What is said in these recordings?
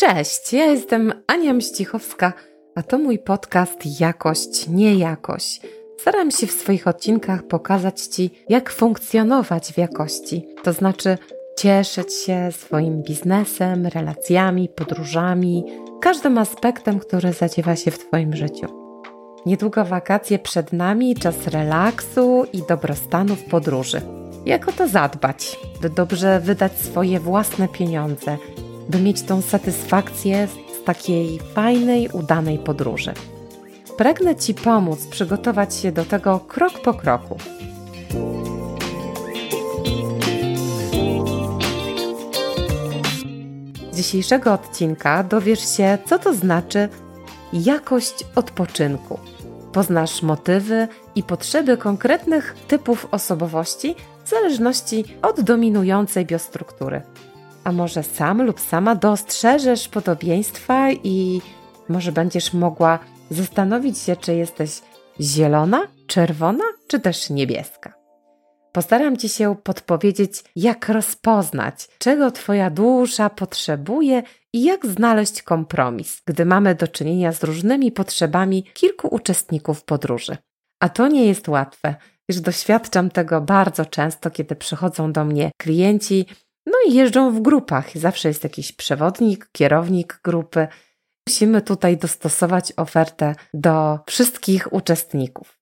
Cześć, ja jestem Ania Mścichowska, a to mój podcast Jakość, nie jakość. Staram się w swoich odcinkach pokazać Ci, jak funkcjonować w jakości, to znaczy cieszyć się swoim biznesem, relacjami, podróżami, każdym aspektem, który zadziewa się w Twoim życiu. Niedługo wakacje przed nami, czas relaksu i dobrostanu w podróży. Jak o to zadbać, by dobrze wydać swoje własne pieniądze, by mieć tą satysfakcję z takiej fajnej, udanej podróży? Pragnę Ci pomóc przygotować się do tego krok po kroku. Dzisiejszego odcinka dowiesz się, co to znaczy jakość odpoczynku. Poznasz motywy i potrzeby konkretnych typów osobowości w zależności od dominującej biostruktury. A może sam lub sama dostrzeżesz podobieństwa i może będziesz mogła zastanowić się, czy jesteś zielona, czerwona, czy też niebieska. Postaram Ci się podpowiedzieć, jak rozpoznać, czego Twoja dusza potrzebuje i jak znaleźć kompromis, gdy mamy do czynienia z różnymi potrzebami kilku uczestników podróży. A to nie jest łatwe, gdyż doświadczam tego bardzo często, kiedy przychodzą do mnie klienci, no i jeżdżą w grupach. Zawsze jest jakiś przewodnik, kierownik grupy. Musimy tutaj dostosować ofertę do wszystkich uczestników.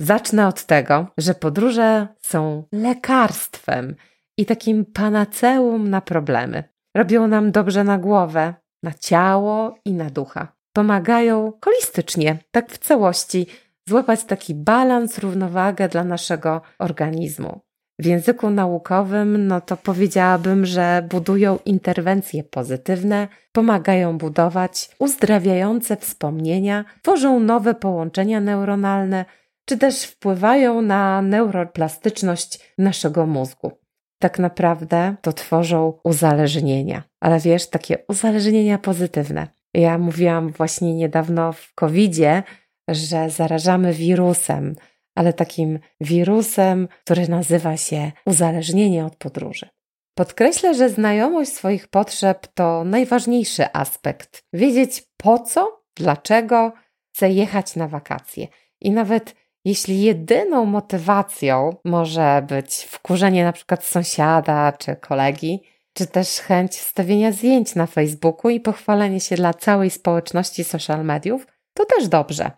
Zacznę od tego, że podróże są lekarstwem i takim panaceum na problemy. Robią nam dobrze na głowę, na ciało i na ducha. Pomagają holistycznie, tak w całości, złapać taki balans, równowagę dla naszego organizmu. W języku naukowym, no to powiedziałabym, że budują interwencje pozytywne, pomagają budować uzdrawiające wspomnienia, tworzą nowe połączenia neuronalne, czy też wpływają na neuroplastyczność naszego mózgu. Tak naprawdę to tworzą uzależnienia, ale wiesz, takie uzależnienia pozytywne. Ja mówiłam właśnie niedawno w COVID-zie, że zarażamy wirusem, ale takim wirusem, który nazywa się uzależnienie od podróży. Podkreślę, że znajomość swoich potrzeb to najważniejszy aspekt. Wiedzieć po co, dlaczego chcę jechać na wakacje. I nawet jeśli jedyną motywacją może być wkurzenie na przykład sąsiada czy kolegi, czy też chęć wstawienia zdjęć na Facebooku i pochwalenie się dla całej społeczności social mediów, to też dobrze.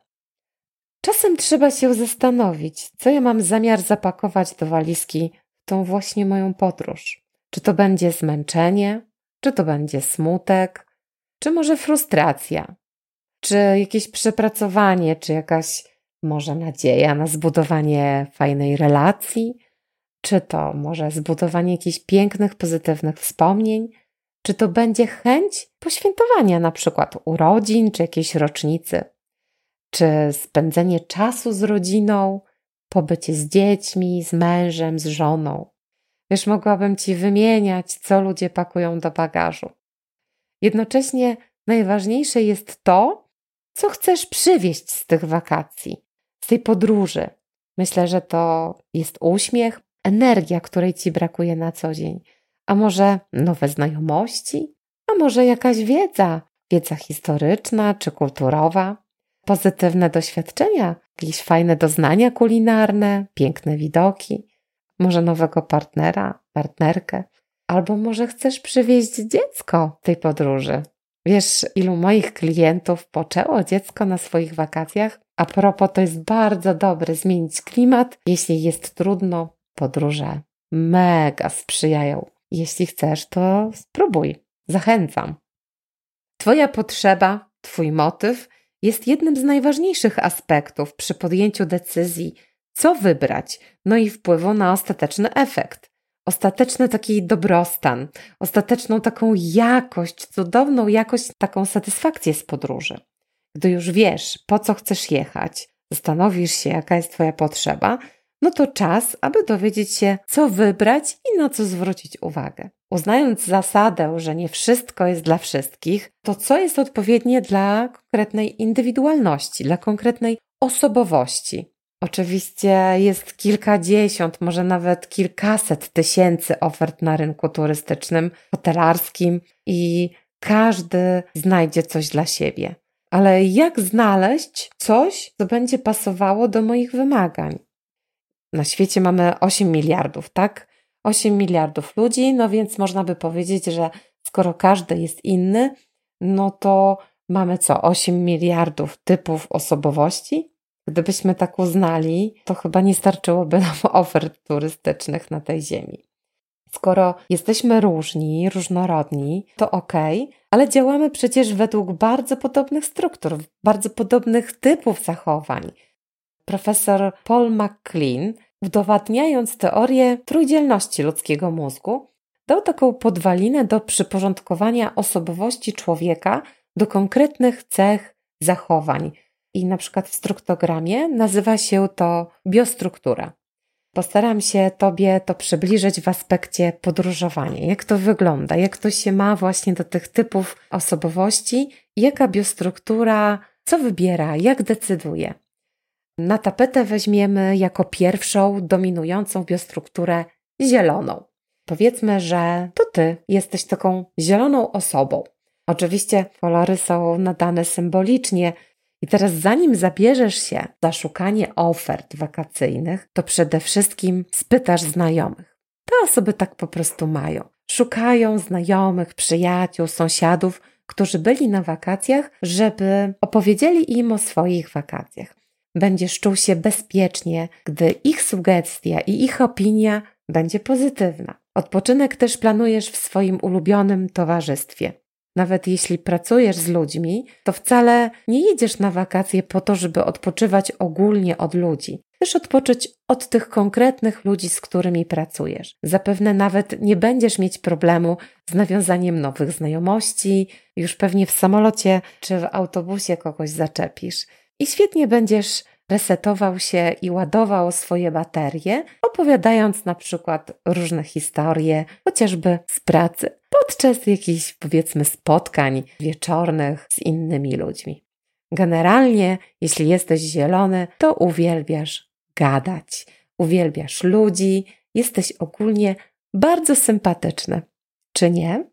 Czasem trzeba się zastanowić, co ja mam zamiar zapakować do walizki w tą właśnie moją podróż. Czy to będzie zmęczenie, czy to będzie smutek, czy może frustracja, czy jakieś przepracowanie, czy jakaś może nadzieja na zbudowanie fajnej relacji, czy to może zbudowanie jakichś pięknych, pozytywnych wspomnień, czy to będzie chęć poświętowania na przykład urodzin, czy jakiejś rocznicy, czy spędzenie czasu z rodziną, pobycie z dziećmi, z mężem, z żoną. Wiesz, mogłabym ci wymieniać, co ludzie pakują do bagażu. Jednocześnie najważniejsze jest to, co chcesz przywieźć z tych wakacji z tej podróży. Myślę, że to jest uśmiech, energia, której ci brakuje na co dzień. A może nowe znajomości? A może jakaś wiedza, wiedza historyczna czy kulturowa? Pozytywne doświadczenia, jakieś fajne doznania kulinarne, piękne widoki, może nowego partnera, partnerkę, albo może chcesz przywieźć dziecko tej podróży. Wiesz, ilu moich klientów poczęło dziecko na swoich wakacjach a propos, to jest bardzo dobre zmienić klimat. Jeśli jest trudno, podróże mega sprzyjają. Jeśli chcesz, to spróbuj. Zachęcam. Twoja potrzeba, Twój motyw jest jednym z najważniejszych aspektów przy podjęciu decyzji, co wybrać, no i wpływu na ostateczny efekt. Ostateczny taki dobrostan, ostateczną taką jakość, cudowną jakość, taką satysfakcję z podróży. Gdy już wiesz, po co chcesz jechać, zastanowisz się, jaka jest Twoja potrzeba, no to czas, aby dowiedzieć się, co wybrać i na co zwrócić uwagę. Uznając zasadę, że nie wszystko jest dla wszystkich, to co jest odpowiednie dla konkretnej indywidualności, dla konkretnej osobowości. Oczywiście jest kilkadziesiąt, może nawet kilkaset tysięcy ofert na rynku turystycznym, hotelarskim i każdy znajdzie coś dla siebie. Ale jak znaleźć coś, co będzie pasowało do moich wymagań? Na świecie mamy 8 miliardów, tak? 8 miliardów ludzi, no więc można by powiedzieć, że skoro każdy jest inny, no to mamy co? 8 miliardów typów osobowości? Gdybyśmy tak uznali, to chyba nie starczyłoby nam ofert turystycznych na tej ziemi. Skoro jesteśmy różni, różnorodni, to ok, ale działamy przecież według bardzo podobnych struktur, bardzo podobnych typów zachowań. Profesor Paul McLean, udowadniając teorię trójdzielności ludzkiego mózgu, dał taką podwalinę do przyporządkowania osobowości człowieka do konkretnych cech zachowań. I na przykład w struktogramie nazywa się to biostruktura. Postaram się Tobie to przybliżyć w aspekcie podróżowania. Jak to wygląda, jak to się ma właśnie do tych typów osobowości, jaka biostruktura, co wybiera, jak decyduje. Na tapetę weźmiemy jako pierwszą dominującą biostrukturę zieloną. Powiedzmy, że to Ty jesteś taką zieloną osobą. Oczywiście kolory są nadane symbolicznie, i teraz, zanim zabierzesz się za szukanie ofert wakacyjnych, to przede wszystkim spytasz znajomych. Te osoby tak po prostu mają. Szukają znajomych, przyjaciół, sąsiadów, którzy byli na wakacjach, żeby opowiedzieli im o swoich wakacjach. Będziesz czuł się bezpiecznie, gdy ich sugestia i ich opinia będzie pozytywna. Odpoczynek też planujesz w swoim ulubionym towarzystwie. Nawet jeśli pracujesz z ludźmi, to wcale nie jedziesz na wakacje po to, żeby odpoczywać ogólnie od ludzi. Chcesz odpocząć od tych konkretnych ludzi, z którymi pracujesz. Zapewne nawet nie będziesz mieć problemu z nawiązaniem nowych znajomości, już pewnie w samolocie czy w autobusie kogoś zaczepisz. I świetnie będziesz resetował się i ładował swoje baterie, opowiadając na przykład różne historie, chociażby z pracy, podczas jakichś powiedzmy spotkań wieczornych z innymi ludźmi. Generalnie, jeśli jesteś zielony, to uwielbiasz gadać, uwielbiasz ludzi, jesteś ogólnie bardzo sympatyczny. Czy nie?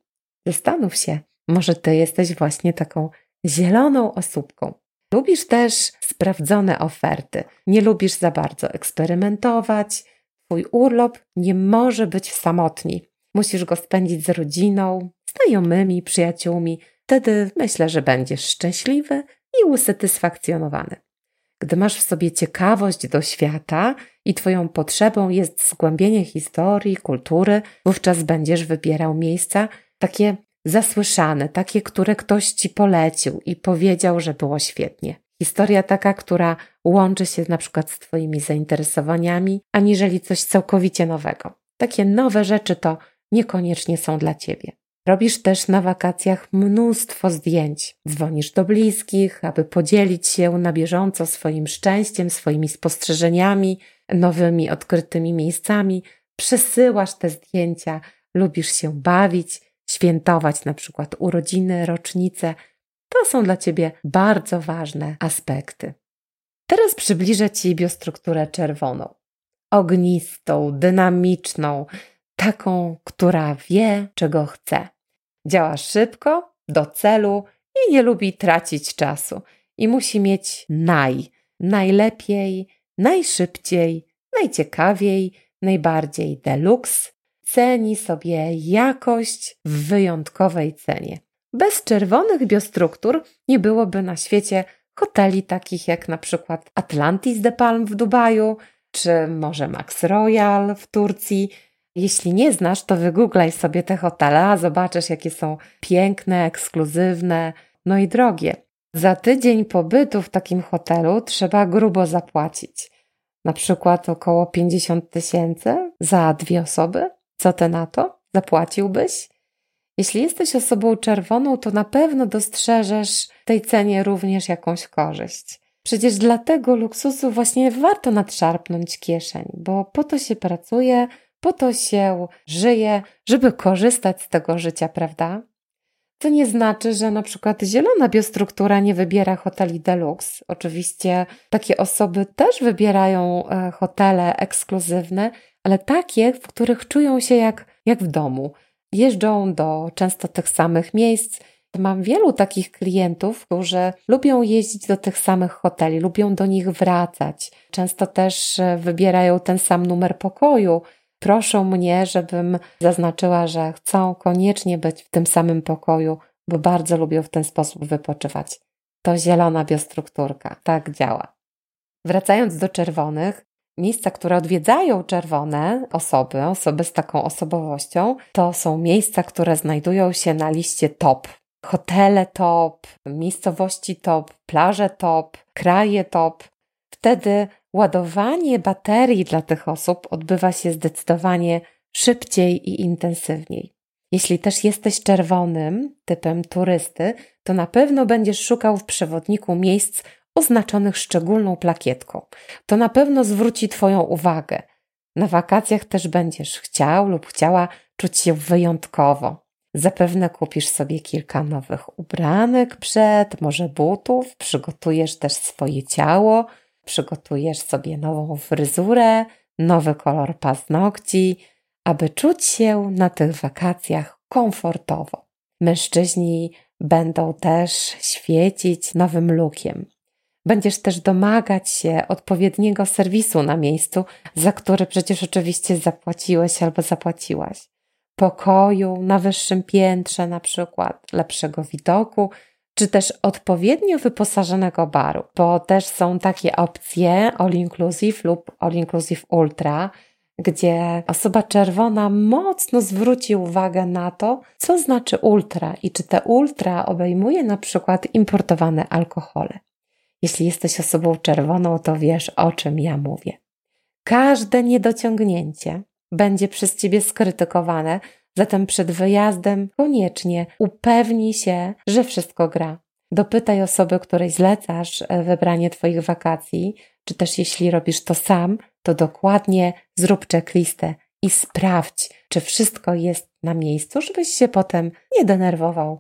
Zastanów się, może ty jesteś właśnie taką zieloną osóbką. Lubisz też sprawdzone oferty. Nie lubisz za bardzo eksperymentować. Twój urlop nie może być samotni. Musisz go spędzić z rodziną, znajomymi, przyjaciółmi. Wtedy myślę, że będziesz szczęśliwy i usatysfakcjonowany. Gdy masz w sobie ciekawość do świata i Twoją potrzebą jest zgłębienie historii, kultury, wówczas będziesz wybierał miejsca takie zasłyszane, takie, które ktoś ci polecił i powiedział, że było świetnie. Historia taka, która łączy się na przykład z Twoimi zainteresowaniami, aniżeli coś całkowicie nowego. Takie nowe rzeczy to niekoniecznie są dla Ciebie. Robisz też na wakacjach mnóstwo zdjęć. Dzwonisz do bliskich, aby podzielić się na bieżąco swoim szczęściem, swoimi spostrzeżeniami, nowymi odkrytymi miejscami. Przesyłasz te zdjęcia, lubisz się bawić, świętować na przykład urodziny, rocznice. To są dla Ciebie bardzo ważne aspekty. Teraz przybliżę Ci biostrukturę czerwoną. Ognistą, dynamiczną, taką, która wie, czego chce. Działa szybko, do celu i nie lubi tracić czasu. I musi mieć naj, najlepiej, najszybciej, najciekawiej, najbardziej deluxe, ceni sobie jakość w wyjątkowej cenie. Bez czerwonych biostruktur nie byłoby na świecie hoteli takich jak na przykład Atlantis de Palm w Dubaju, czy może Max Royal w Turcji. Jeśli nie znasz, to wygooglaj sobie te hotele, a zobaczysz, jakie są piękne, ekskluzywne, no i drogie. Za tydzień pobytu w takim hotelu trzeba grubo zapłacić. Na przykład około 50 tysięcy za dwie osoby. Co ty na to? Zapłaciłbyś? Jeśli jesteś osobą czerwoną, to na pewno dostrzeżesz w tej cenie również jakąś korzyść. Przecież dla tego luksusu właśnie warto nadszarpnąć kieszeń, bo po to się pracuje, po to się żyje, żeby korzystać z tego życia, prawda? To nie znaczy, że na przykład zielona biostruktura nie wybiera hoteli deluxe. Oczywiście takie osoby też wybierają e, hotele ekskluzywne, ale takie, w których czują się jak, jak w domu. Jeżdżą do często tych samych miejsc Mam wielu takich klientów, którzy lubią jeździć do tych samych hoteli, lubią do nich wracać. Często też e, wybierają ten sam numer pokoju. Proszą mnie, żebym zaznaczyła, że chcą koniecznie być w tym samym pokoju, bo bardzo lubią w ten sposób wypoczywać. To zielona biostrukturka. Tak działa. Wracając do czerwonych, miejsca, które odwiedzają czerwone osoby, osoby z taką osobowością, to są miejsca, które znajdują się na liście top. Hotele top, miejscowości top, plaże top, kraje top. Wtedy ładowanie baterii dla tych osób odbywa się zdecydowanie szybciej i intensywniej. Jeśli też jesteś czerwonym typem turysty, to na pewno będziesz szukał w przewodniku miejsc oznaczonych szczególną plakietką. To na pewno zwróci Twoją uwagę. Na wakacjach też będziesz chciał lub chciała czuć się wyjątkowo. Zapewne kupisz sobie kilka nowych ubranek przed, może butów, przygotujesz też swoje ciało, przygotujesz sobie nową fryzurę, nowy kolor paznokci, aby czuć się na tych wakacjach komfortowo. Mężczyźni będą też świecić nowym lookiem. Będziesz też domagać się odpowiedniego serwisu na miejscu, za który przecież oczywiście zapłaciłeś albo zapłaciłaś. Pokoju na wyższym piętrze, na przykład, lepszego widoku, czy też odpowiednio wyposażonego baru, bo też są takie opcje all inclusive lub all inclusive ultra, gdzie osoba czerwona mocno zwróci uwagę na to, co znaczy ultra i czy te ultra obejmuje na przykład importowane alkohole. Jeśli jesteś osobą czerwoną, to wiesz, o czym ja mówię. Każde niedociągnięcie będzie przez ciebie skrytykowane, zatem przed wyjazdem koniecznie upewnij się, że wszystko gra. Dopytaj osoby, której zlecasz e, wybranie Twoich wakacji, czy też jeśli robisz to sam, to dokładnie zrób checklistę i sprawdź, czy wszystko jest na miejscu, żebyś się potem nie denerwował.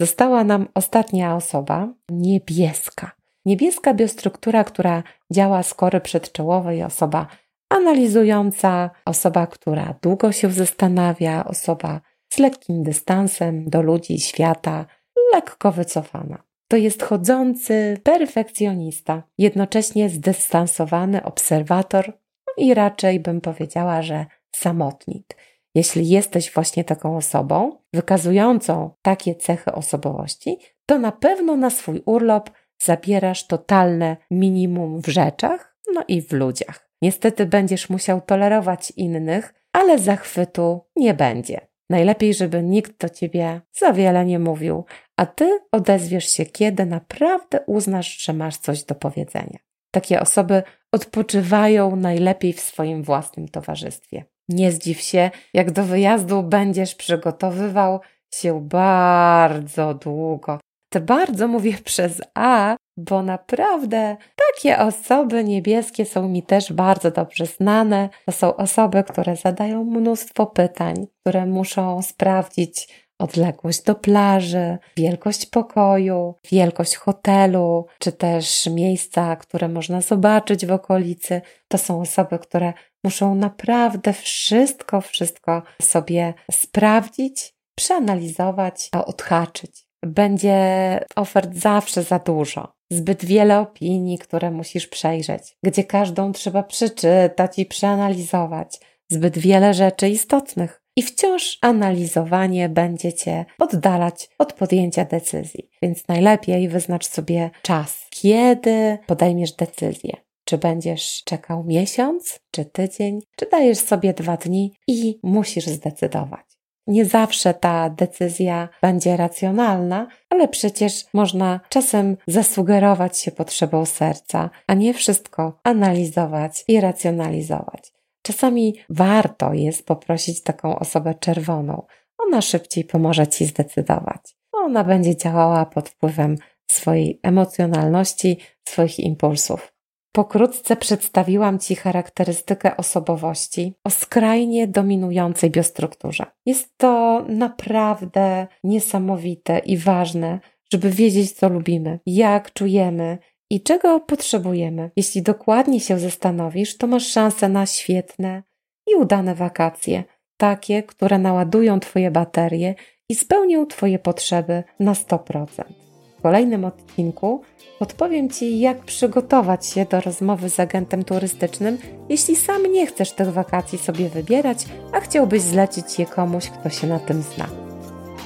Została nam ostatnia osoba, niebieska. Niebieska biostruktura, która działa z kory przedczołowej, osoba analizująca, osoba, która długo się zastanawia, osoba z lekkim dystansem do ludzi, świata, lekko wycofana. To jest chodzący perfekcjonista, jednocześnie zdystansowany obserwator i raczej bym powiedziała, że samotnik. Jeśli jesteś właśnie taką osobą, wykazującą takie cechy osobowości, to na pewno na swój urlop zabierasz totalne minimum w rzeczach, no i w ludziach. Niestety będziesz musiał tolerować innych, ale zachwytu nie będzie. Najlepiej, żeby nikt do ciebie za wiele nie mówił, a ty odezwiesz się, kiedy naprawdę uznasz, że masz coś do powiedzenia. Takie osoby odpoczywają najlepiej w swoim własnym towarzystwie. Nie zdziw się, jak do wyjazdu będziesz przygotowywał się bardzo długo. Te bardzo mówię przez A, bo naprawdę takie osoby niebieskie są mi też bardzo dobrze znane. To są osoby, które zadają mnóstwo pytań, które muszą sprawdzić odległość do plaży, wielkość pokoju, wielkość hotelu, czy też miejsca, które można zobaczyć w okolicy. To są osoby, które muszą naprawdę wszystko, wszystko sobie sprawdzić, przeanalizować, a odhaczyć. Będzie ofert zawsze za dużo zbyt wiele opinii, które musisz przejrzeć, gdzie każdą trzeba przeczytać i przeanalizować, zbyt wiele rzeczy istotnych. I wciąż analizowanie będzie cię oddalać od podjęcia decyzji. Więc najlepiej wyznacz sobie czas, kiedy podejmiesz decyzję. Czy będziesz czekał miesiąc, czy tydzień, czy dajesz sobie dwa dni i musisz zdecydować. Nie zawsze ta decyzja będzie racjonalna, ale przecież można czasem zasugerować się potrzebą serca, a nie wszystko analizować i racjonalizować. Czasami warto jest poprosić taką osobę czerwoną. Ona szybciej pomoże ci zdecydować. Ona będzie działała pod wpływem swojej emocjonalności, swoich impulsów. Pokrótce przedstawiłam Ci charakterystykę osobowości o skrajnie dominującej biostrukturze. Jest to naprawdę niesamowite i ważne, żeby wiedzieć, co lubimy, jak czujemy i czego potrzebujemy. Jeśli dokładnie się zastanowisz, to masz szansę na świetne i udane wakacje, takie, które naładują Twoje baterie i spełnią Twoje potrzeby na 100%. Kolejnym odcinku podpowiem Ci, jak przygotować się do rozmowy z agentem turystycznym, jeśli sam nie chcesz tych wakacji sobie wybierać, a chciałbyś zlecić je komuś, kto się na tym zna.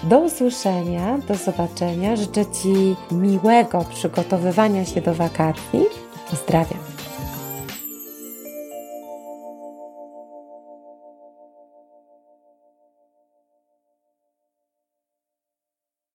Do usłyszenia, do zobaczenia. Życzę Ci miłego przygotowywania się do wakacji. Pozdrawiam.